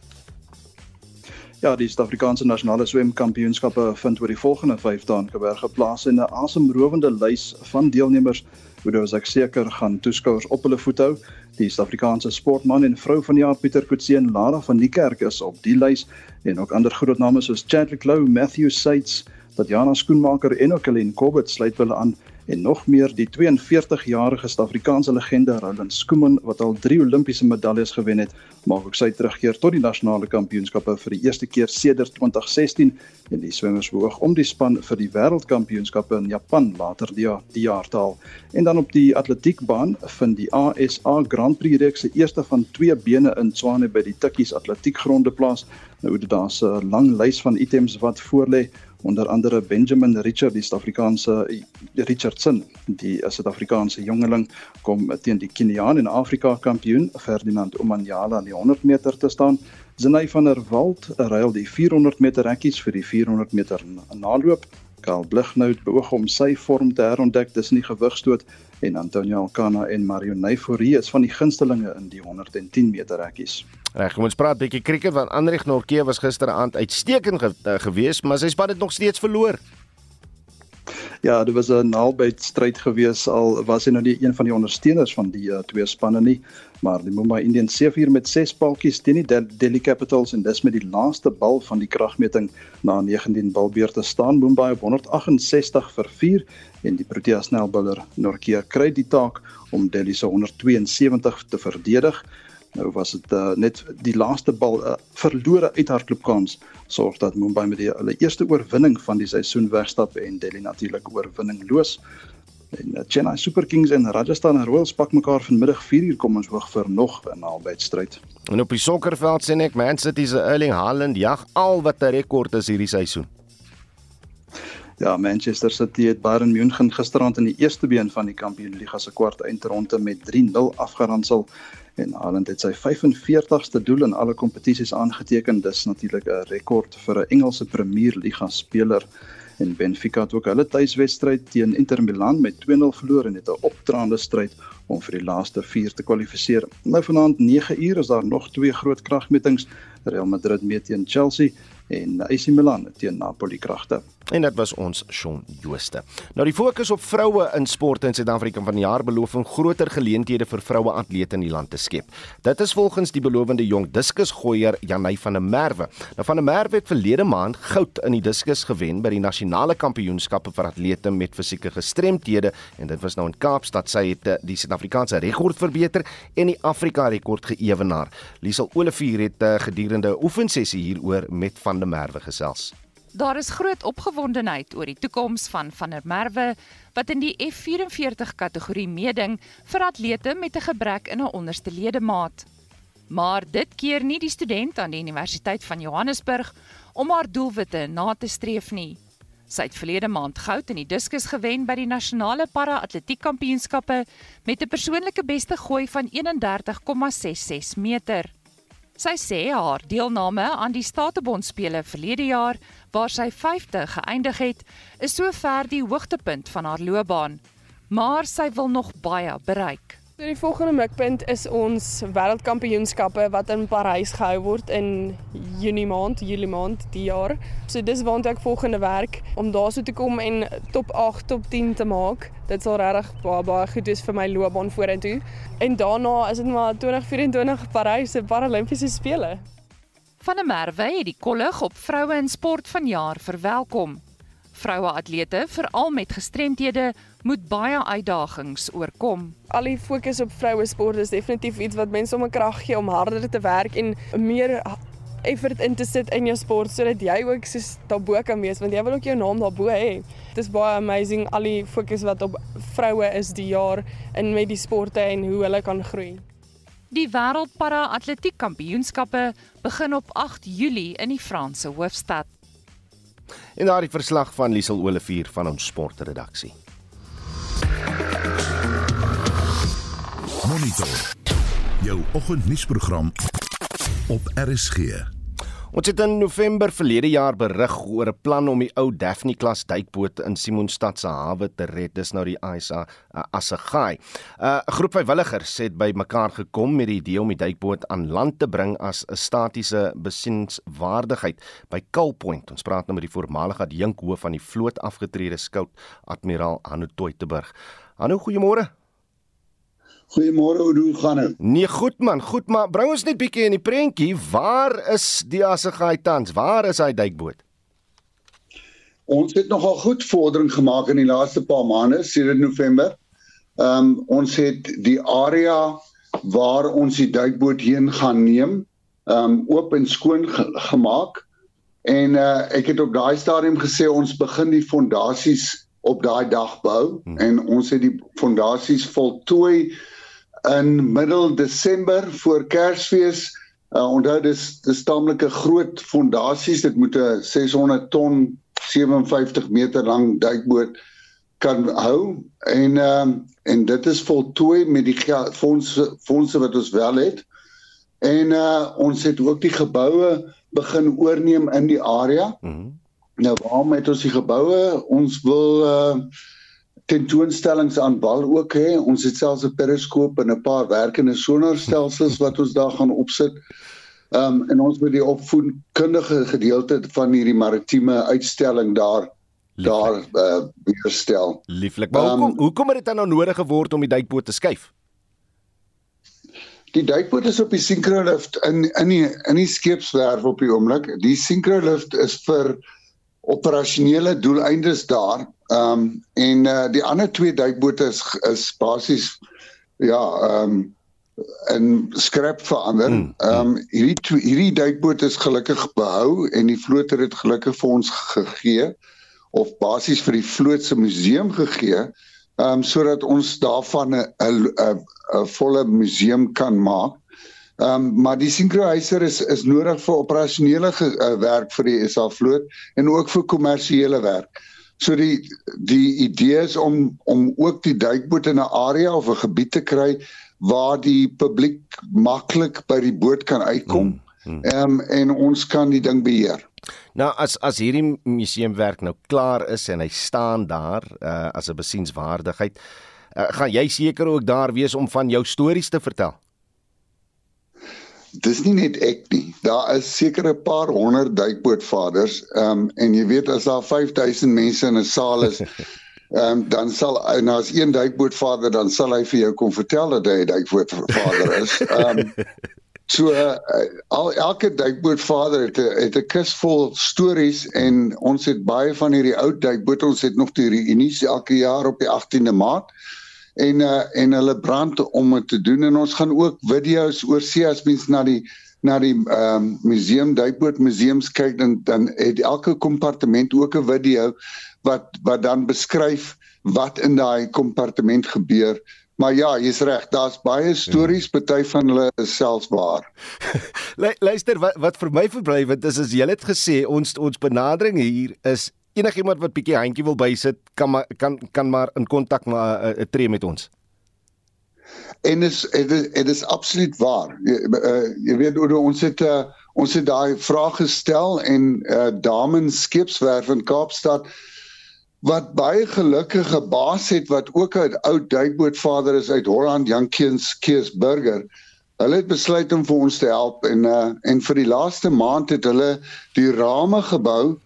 Ja, die Suid-Afrikaanse nasionale swemkampioenskappe vind oor die volgende 5 dae in Kaapstad geplaas en 'n asemrowende lys van deelnemers Hoe ek seker gaan toeskouers op hulle voet hou. Die Suid-Afrikaanse sportman en vrou van die jaar Pieter Kutse en Lara van die Kerk is op die lys en ook ander groot name soos Chadwick Lowe, Matthew Seitz, Tatjana Skoenmaker en ook Helen Corbett sluit hulle aan en nog meer die 42-jarige Suid-Afrikaanse legende Roland Skooman wat al 3 Olimpiese medaljes gewen het, maak ook sy terugkeer tot die nasionale kampioenskappe vir die eerste keer sedert 2016 en die swemmers beoog om die span vir die wêreldkampioenskappe in Japan later die die jaar te haal. En dan op die atletiekbaan vind die ASA Grand Prix reeks se eerste van twee bene in Swane by die Tikkies Atletiekgronde plaas. Nou dit daar's 'n lang lys van items wat voorlê onder andere Benjamin Richard die Suid-Afrikaanse Richardson die Suid-Afrikaanse jongeling kom teen die Keniaan en Afrika kampioen Ferdinand Omanyala in die 100 meter te staan Zenay van der Walt ruil die 400 meter rekkies vir die 400 meter naloop Karl Blighnout beoog om sy vorm te herontdek tussen die gewigstoot en Antonio Alcana en Mario Neyfourie is van die gunstelinge in die 110 meter rekkies Reg, kom ons praat bietjie krieket want Andrej Norke was gisteraand uitstekend ge uh, geweest, maar sy span het nog steeds verloor. Ja, dit was 'n naalbyt stryd geweest al was hy nou nie een van die ondersteuners van die uh, twee spanne nie, maar die Mumbai Indians se vier met 6 paltjies teen die Delhi Capitals en dis met die laaste bal van die kragmeting na 19 balbeurte staan Mumbai op 168 vir 4 en die Protea snelbouler Norke kry die taak om Delhi se 172 te verdedig. Nou was dit uh, net die laaste bal uh, verlore uithardloopkans sorg dat Mumbai met die hulle eerste oorwinning van die seisoen wegstap en Delhi natuurlik oorwinning loos. En uh, Chennai Super Kings en Rajasthan Royals pak mekaar vanmiddag 4uur kom ons hoog vir nog 'n albedstryd. En op die sokkerveld sien ek Man City se Erling Haaland jag al wat 'n rekord is hierdie seisoen. Ja, Manchester City het Bayern München gisterand in die eerste been van die Kampioenligga se kwart eindronde met 3-0 afgeronsel en Haaland het sy 45ste doel in alle kompetisies aangeteken. Dis natuurlik 'n rekord vir 'n Engelse Premier Liga speler. En Benfica het ook hulle tuiswedstryd teen Inter Milan met 2-0 verloor en het 'n opdraande stryd om vir die laaste 4 te kwalifiseer. Nou vanaand 9uur is daar nog twee groot kragmetings. Real Madrid meet teen Chelsea en AC Milan teen Napoli kragte. En dit was ons Shaun Jooste. Nou die fokus op vroue in sport in Suid-Afrika van die jaar beloof om groter geleenthede vir vroue atlete in die land te skep. Dit is volgens die belowende jong diskusgooier Janey van der Merwe. Nou van der Merwe het verlede maand goud in die diskus gewen by die nasionale kampioenskappe vir atlete met fisieke gestremthede en dit was nou in Kaapstad. Sy het eh, die Suid-Afrikaanse rekord verbeter en die Afrika rekord geëwenaar. Liesel Olivier het eh, gedurende oefensessie hieroor met van der Merwe gesels. Daar is groot opgewondenheid oor die toekoms van van der Merwe wat in die F44 kategorie meeding vir atlete met 'n gebrek in 'n onderste ledemaat. Maar dit keer nie die student aan die Universiteit van Johannesburg om haar doelwitte na te streef nie. Sy het verlede maand goud in die diskus gewen by die nasionale para-atletiek kampioenskappe met 'n persoonlike beste gooi van 31,66 meter. Sy sê haar deelname aan die Statebond spele verlede jaar waar sy 5de geëindig het, is sover die hoogtepunt van haar loopbaan. Maar sy wil nog baie bereik. So die volgende mikpunt is ons wêreldkampioenskappe wat in Parys gehou word in Junie maand, Julie maand die jaar. So dis waantoe ek volgende werk om daarso te kom en top 8, top 10 te maak. Dit sal regtig baie baie goed wees vir my loopbaan vorentoe. En daarna is dit maar 2024 Parys se Paralimpiese spele. Van der Merwe het die kollig op vroue in sport vanjaar verwelkom. Vroue atlete, veral met gestremthede, moet baie uitdagings oorkom. Al die fokus op vroue sport is definitief iets wat mense om 'n krag gee om harder te werk en meer effort in te sit in jou sport sodat jy ook soos daarbo kan wees want jy wil ook jou naam daarbo hê. Dit is baie amazing al die fokus wat op vroue is die jaar in met die sporte en hoe hulle kan groei. Die Wêreld Para Atletiek Kampioenskappe begin op 8 Julie in die Franse hoofstad. En daardie verslag van Liesel Olivier van ons sportredaksie. Monitor. Jou oggendnuusprogram op RSG. Ons het in November verlede jaar berig oor 'n plan om die ou Daphne klas duikboot in Simonstad se hawe te red. Dis nou die ISA uh, Assegai. 'n uh, Groep vrywilligers het by mekaar gekom met die idee om die duikboot aan land te bring as 'n statiese besienswaardigheid by Kull Point. Ons praat nou met die voormalige adjunkhoof van die vloot afgetrede skout admiraal Hanno Toyteburg. Hanno, goeiemôre. Goeiemôre, hoe gaan dit? Nee, goed man, goed, maar bring ons net bietjie in die prentjie. Waar is die Assegai tans? Waar is hy duikboot? Ons het nogal goed vordering gemaak in die laaste paar maande, sedert November. Ehm um, ons het die area waar ons die duikboot heen gaan neem, ehm um, oop en skoon ge gemaak. En uh ek het op daai stadium gesê ons begin die fondasies op daai dag bou hmm. en ons het die fondasies voltooi in middel Desember voor Kersfees. Uh, onthou dis dis taamlike groot fondasies. Dit moet 'n 600 ton 57 meter lang duikboot kan hou en ehm uh, en dit is voltooi met die fondse fondse wat ons wel het. En uh ons het ook die geboue begin oorneem in die area. Mm -hmm. Nou waarom het ons die geboue? Ons wil uh tentoonstellings aan wal ook hê. Ons het selfs 'n periskoop en 'n paar werkende sonarstelsels wat ons daar gaan opsit. Ehm um, en ons moet die opvoedkundige gedeelte van hierdie maritieme uitstalling daar Lieflik. daar uh, weerstel. Lieflik. Maar um, hoekom hoekom het dit nou nodig geword om die duikboot te skuif? Die duikboot is op die synchrolift in in die in die skeepswerf op die oomblik. Die synchrolift is vir operasionele doeleindes daar Ehm um, en uh, die ander twee duikbote is is basies ja, ehm um, in skrap verander. Hmm, hmm. Ehm um, hierdie hierdie duikboot is gelukkig behou en die vloot het dit gelukkig vir ons gegee of basies vir die vloot se museum gegee. Ehm um, sodat ons daarvan 'n 'n 'n volle museum kan maak. Ehm um, maar die sinkroheiser is is nodig vir operasionele uh, werk vir die SA vloot en ook vir kommersiële werk. So die die idee is om om ook die duikboot in 'n area of 'n gebied te kry waar die publiek maklik by die boot kan uitkom. Ehm mm, mm. um, en ons kan die ding beheer. Nou as as hierdie museumwerk nou klaar is en hy staan daar uh, as 'n besienswaardigheid, uh, gaan jy seker ook daar wees om van jou stories te vertel dis nie net ek nie. Daar is seker 'n paar honderd duikbootvaders. Ehm um, en jy weet as daar 5000 mense in 'n saal is, ehm um, dan sal en as een duikbootvader dan sal hy vir jou kom vertel dat hy 'n duikbootvader is. Ehm um, so uh, al elke duikbootvader het 'n het 'n kus vol stories en ons het baie van hierdie ou duikboot ons het nog die reunies elke jaar op die 18de Maart en uh, en hulle brand om dit te doen en ons gaan ook video's oor see as mens na die na die ehm um, museum duikboot museums kyk dan dan het elke kompartement ook 'n video wat wat dan beskryf wat in daai kompartement gebeur Maar ja, jy's reg, daar's baie stories, ja. party van hulle is selfs waar. Luister, wat wat vir my verblywend is is jy het gesê ons ons benadering hier is enigiemand wat bietjie handjie wil bysit kan maar kan kan maar in kontak maar uh, uh, tree met ons. En is dit is, dit is absoluut waar. Jy, uh, jy weet hoe ons het uh, ons het daai vraag gestel en uh, Damen Skeepswerf in Kaapstad wat baie gelukkige baas het wat ook 'n ou duikbootvader is uit Holland Jankiens Keesburger. Hulle het besluit om vir ons te help en uh, en vir die laaste maand het hulle die rame gebou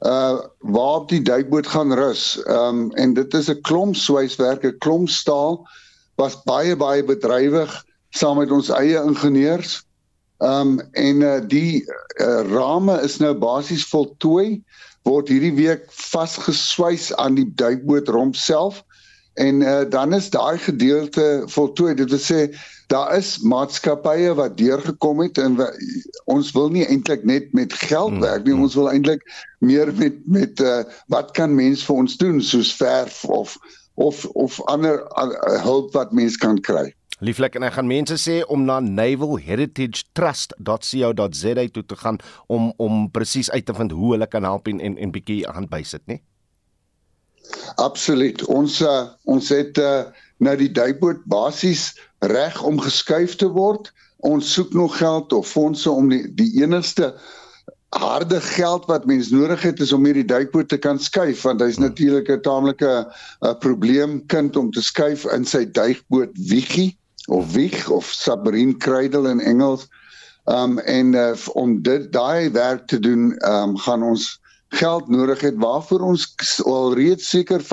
uh waar die duikboot gaan rus. Ehm um, en dit is 'n klomp swyswerk, 'n klomp staal was baie baie bedrywig saam met ons eie ingenieurs. Ehm um, en uh, die uh, rame is nou basies voltooi word hierdie week vasgeswys aan die duikboot romp self en uh, dan is daai gedeelte voltooi. Dit wil sê daar is maatskappye wat deurgekom het en we, ons wil nie eintlik net met geld hmm, werk nie hmm. ons wil eintlik meer met met uh, wat kan mens vir ons doen soos verf of of of ander uh, hulp wat mens kan kry Lieflik en ek gaan mense sê om na navalheritagetrust.co.za toe te gaan om om presies uit te vind hoe hulle kan help en en, en bietjie hand bysit, né? Absoluut. Ons uh, ons het uh, nou die duikboot basies reg om geskuif te word. Ons soek nog geld of fondse om die die enigste harde geld wat mens nodig het is om hierdie duikboot te kan skuif want hy's natuurlik 'n taamlike 'n probleem kind om te skuif in sy duikboot wiegie of wieg of submarine cradle in Engels. Um en uh, om dit daai werk te doen, um gaan ons geld nodig het waarvoor ons alreeds seker 35%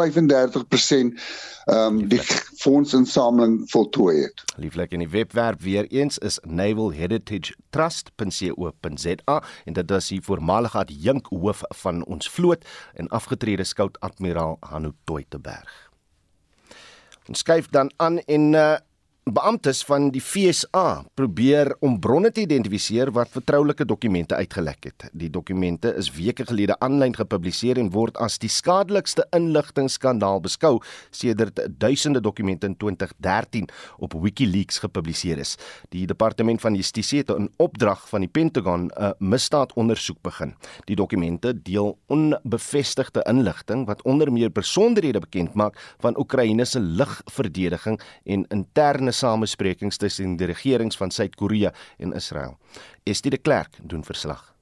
ehm um, die fondsinsameling voltooi het. Lieflik in die webwerf weer eens is navalheritagetrust.co.za en dit is die voormalige adjunk hoof van ons vloot en afgetrede skout admiraal Hanno Toiteberg. Ons skuif dan aan en uh, Beamptes van die FSA probeer om bronne te identifiseer wat vertroulike dokumente uitgelek het. Die dokumente is weke gelede aanlyn gepubliseer en word as die skadelikste inligtingskandaal beskou sedert duisende dokumente in 2013 op WikiLeaks gepubliseer is. Die departement van Justisie het 'n opdrag van die Pentagon 'n misdaadondersoek begin. Die dokumente deel onbevestigde inligting wat onder meer besonderhede bekend maak van Oekraïne se lugverdediging en interne samesprekings tussen die regerings van Suid-Korea en Israel. Estie de Klerk doen verslag.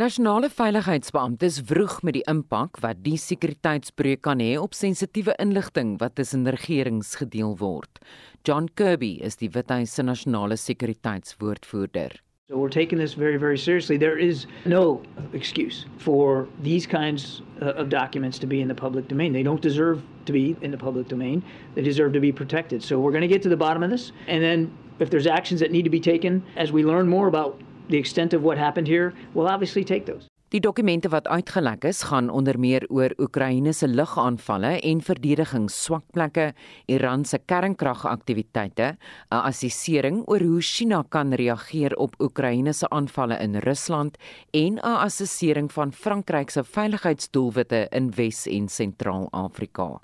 Nasionale veiligheidsbeamptes vroeg met die impak wat die sekuriteitsbreuk kan hê op sensitiewe inligting wat tussen regerings gedeel word. John Kirby is die Withuis se nasionale sekuriteitswoordvoerder. So we're taking this very, very seriously. There is no excuse for these kinds uh, of documents to be in the public domain. They don't deserve to be in the public domain. They deserve to be protected. So we're going to get to the bottom of this. And then if there's actions that need to be taken as we learn more about the extent of what happened here, we'll obviously take those. Die dokumente wat uitgelek is, gaan onder meer oor Oekraïne se lugaanvalle en verdedigingsswakplekke, Iran se kernkragaktiwiteite, 'n assessering oor hoe China kan reageer op Oekraïne se aanvalle in Rusland en 'n assessering van Frankryk se veiligheidsdoelwitte in Wes- en Sentraal-Afrika.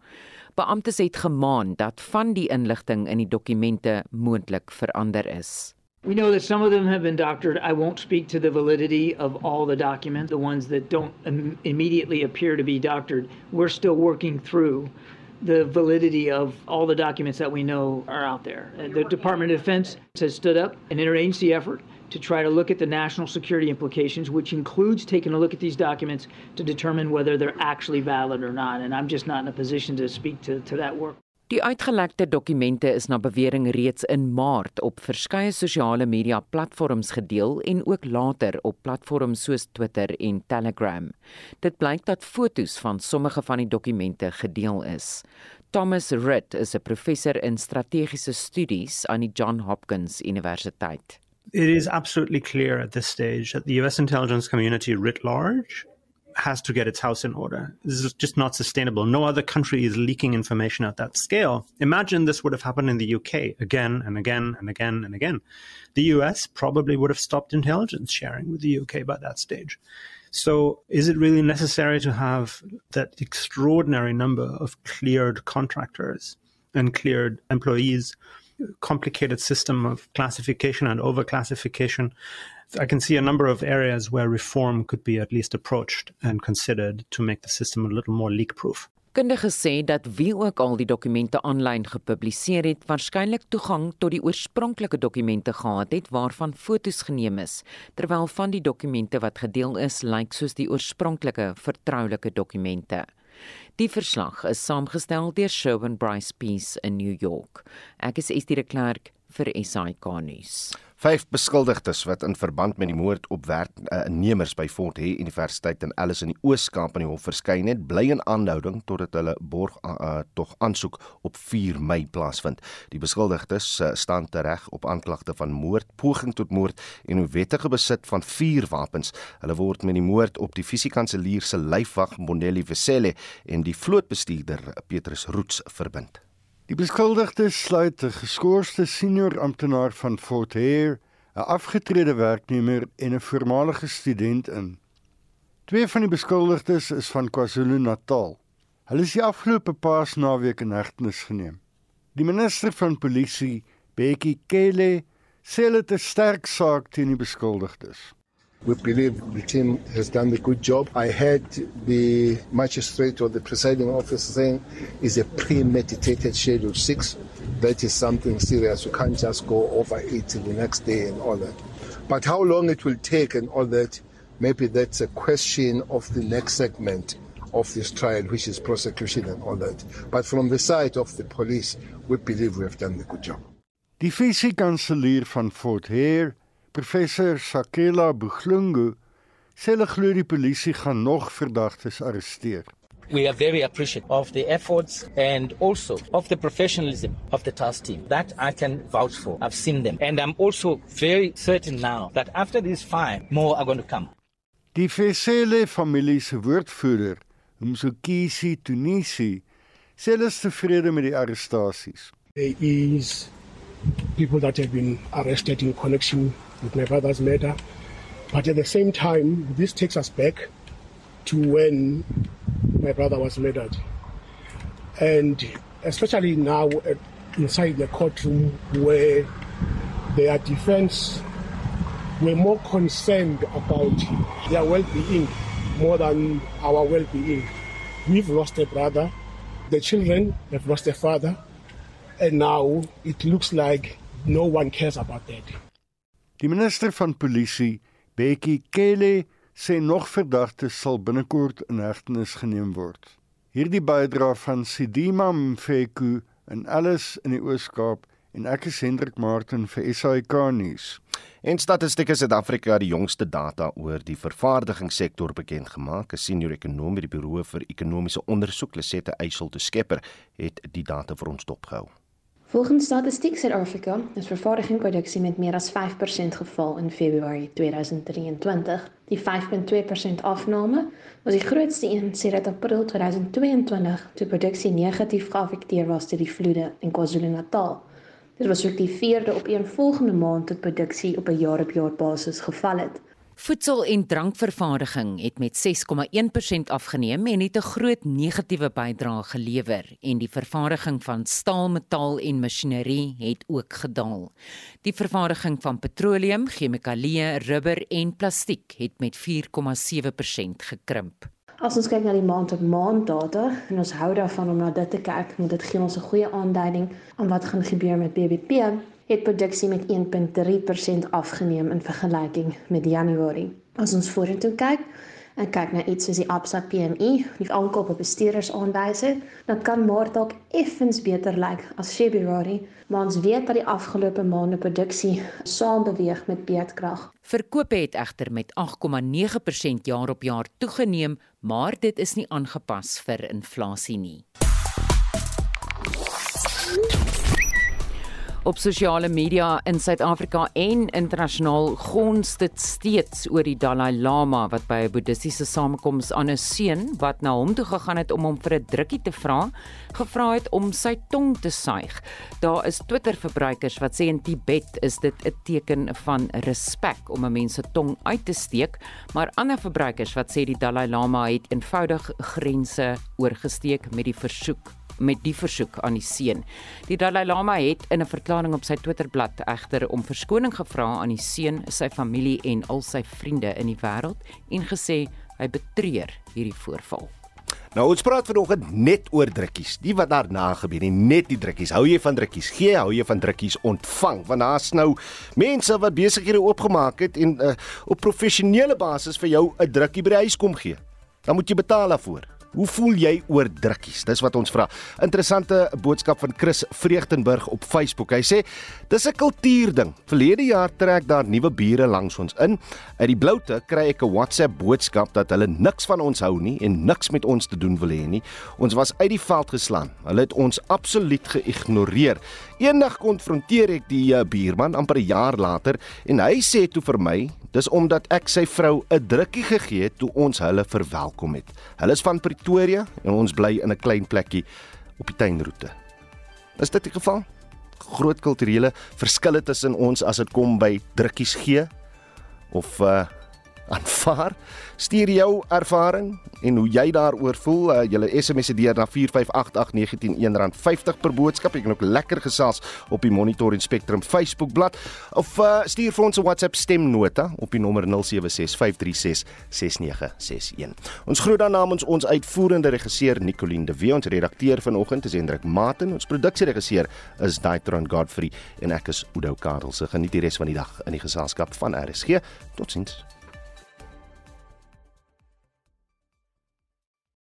Beamptes het gemaan dat van die inligting in die dokumente moontlik verander is. We know that some of them have been doctored. I won't speak to the validity of all the documents, the ones that don't Im- immediately appear to be doctored. We're still working through the validity of all the documents that we know are out there. Uh, The Department of Defense has stood up an interagency effort to try to look at the national security implications, which includes taking a look at these documents to determine whether they're actually valid or not. And I'm just not in a position to speak to, to that work. Die uitgelekte dokumente is na bewering reeds in Maart op verskeie sosiale media platforms gedeel en ook later op platforms soos Twitter en Telegram. Dit blyk dat fotos van sommige van die dokumente gedeel is. Thomas Ritt is 'n professor in strategiese studies aan die John Hopkins Universiteit. It is absolutely clear at this stage that the US intelligence community writ large has to get its house in order. This is just not sustainable. No other country is leaking information at that scale. Imagine this would have happened in the UK again and again and again and again. The US probably would have stopped intelligence sharing with the UK by that stage. So, is it really necessary to have that extraordinary number of cleared contractors and cleared employees? Complicated system of classification and overclassification I can see a number of areas where reform could be at least approached and considered to make the system a little more leak proof. Kundiges sê dat wie ook al die dokumente aanlyn gepubliseer het, waarskynlik toegang tot die oorspronklike dokumente gehad het waarvan fotos geneem is, terwyl van die dokumente wat gedeel is, lyk soos die oorspronklike vertroulike dokumente. Die verslag is saamgestel deur Sherwin Bryce Peace in New York. Ek is Estie de Klerk vir SAK nuus. Vyf beskuldigdes wat in verband met die moord op werknemers by Fort Hare Universiteit in Alice in die Oos-Kaap aan die hof verskyn het, bly in aanhouding totdat hulle borg uh, tog aansoek op 4 Mei plaasvind. Die beskuldigdes uh, staan tereg op aanklagte van moord, poging tot moord en onwettige besit van vier wapens. Hulle word met die moord op die fisiekanselier se lyfwag Monelli Vesele en die vlootbestuurder Petrus Roots verbind. Die beskuldigdes sluit 'n geskorste senior amptenaar van Fort Hare, 'n afgetrede werknemer en 'n voormalige student in. Twee van die beskuldigdes is van KwaZulu-Natal. Hulle is die afgelope Paasnaweek in hegtenis geneem. Die minister van Polisie, Bekkie Cele, sê dit is 'n sterk saak teen die beskuldigdes. We believe the team has done a good job. I heard the magistrate or the presiding officer saying it's a premeditated schedule six. That is something serious. You can't just go over it the next day and all that. But how long it will take and all that, maybe that's a question of the next segment of this trial, which is prosecution and all that. But from the side of the police, we believe we have done a good job. Die fisiekanselier van Fort Hare, professor Sakela Buglungu, sê hulle glo die polisie gaan nog verdagtes arresteer. We are very appreciative of the efforts and also of the professionalism of the task team. That I can vouch for. I've seen them. And I'm also very certain now that after these five, more are going to come. Die Fesele familie se woordvoerder, Mzukisi Tunisi, sê hulle is tevrede met die arrestasies. There is people that have been arrested in connection with my brother's murder. But at the same time, this takes us back to when my brother was murdered. And especially now uh, inside the courtroom where their defense were more concerned about their well-being more than our well-being. We've lost a brother, the children have lost a father, and now it looks like no one cares about that. Die minister van polisie, Bekkie Cele, sê nog verdagtes sal binnekort in hegtenis geneem word. Hierdie bydra van Sidima Mfeku in alles in die Oos-Kaap en ek is Hendrik Martin vir SAK nuus. En Statistiek Suid-Afrika het die jongste data oor die vervaardigingssektor bekend gemaak. 'n Senior ekonom by die Buro vir Ekonomiese Ondersoek, Lesette Eysel te Skepper, het die data vir ons dopgehou. Volgens Statistiek Suid-Afrika is vervaardigingsproduksie met meer as 5% geval in Februarie 2023. Die 5.2% afname was die grootste een sedert April 2022, toe produksie negatief geaffekteer was deur die vloede in KwaZulu-Natal. Dit was ook die vierde op een volgende maand tot produksie op 'n jaar-op-jaar basis geval het. Voedsel- en drankvervaardiging het met 6,1% afgeneem en het 'n groot negatiewe bydrae gelewer en die vervaardiging van staal, metaal en masjinerie het ook gedaal. Die vervaardiging van petroleum, chemikalieë, rubber en plastiek het met 4,7% gekrimp. As ons kyk na die maand op maand data en ons hou daarvan om na dit te kyk, want dit gee ons 'n goeie aanduiding aan wat gaan gebeur met BBP, het produksie met 1.3% afgeneem in vergelyking met Januarie. As ons vorentoe kyk, en kyk na iets soos die Absa PMI, die aankoop op bestuurdersaanwyser, dan kan Maart dalk effens beter lyk as Februarie, maar ons weet dat die afgelope maande produksie saam beweeg met beerdkrag. Verkope het egter met 8,9% jaar op jaar toegeneem, maar dit is nie aangepas vir inflasie nie. Op sosiale media in Suid-Afrika en internasionaal gons dit steeds oor die Dalai Lama wat by 'n boeddhistiese samekoms aan 'n seun wat na hom toe gegaan het om hom vir 'n drukkie te vra, gevra het om sy tong te suig. Daar is Twitter-verbruikers wat sê in Tibet is dit 'n teken van respek om 'n mens se tong uit te steek, maar ander verbruikers wat sê die Dalai Lama het eenvoudig grense oorgesteek met die versoek met die versoek aan die seun. Die Dalai Lama het in 'n verklaring op sy Twitterblad egter om verskoning gevra aan die seun, sy familie en al sy vriende in die wêreld en gesê hy betreur hierdie voorval. Nou ons praat vanoggend net oor drukkies. Nie wat daarna gebeur nie, net die drukkies. Hou jy van drukkies? Gee hou jy van drukkies ontvang? Want daar's nou mense wat besighede oopgemaak het en uh, op professionele basis vir jou 'n drukkie by die huis kom gee. Dan moet jy betaal daarvoor. Hoe voel jy oor drukkies? Dis wat ons vra. Interessante boodskap van Chris Vreugdenburg op Facebook. Hy sê: "Dis 'n kultuurding. Verlede jaar trek daar nuwe bure langs ons in. Uit die bloute kry ek 'n WhatsApp boodskap dat hulle niks van ons hou nie en niks met ons te doen wil hê nie. Ons was uit die veld geslaan. Hulle het ons absoluut geïgnoreer. Eendag konfronteer ek die uh, buurman amper 'n jaar later en hy sê toe vir my Dis omdat ek sy vrou 'n drukkie gegee het toe ons hulle verwelkom het. Hulle is van Pretoria en ons bly in 'n klein plekkie op die tuinroete. Is dit die geval? Groot kulturele verskille tussen ons as dit kom by drukkies gee of uh aanvaar. Stuur jou ervaring en hoe jy daaroor voel. Uh, julle SMS deur na 4588919 R50 per boodskap. Jy kan ook lekker gesels op die Monitor en Spectrum Facebook bladsy of uh, stuur vir ons 'n WhatsApp stemnota op die nommer 0765366961. Ons groet dan namens ons uitvoerende regisseur Nicoline de Wet, ons redakteur vanoggend is Hendrik Maten, ons produksieregisseur is Daitron Godfrey en ek is Udo Karelse. Geniet die res van die dag in die geselskap van RSG. Totsiens.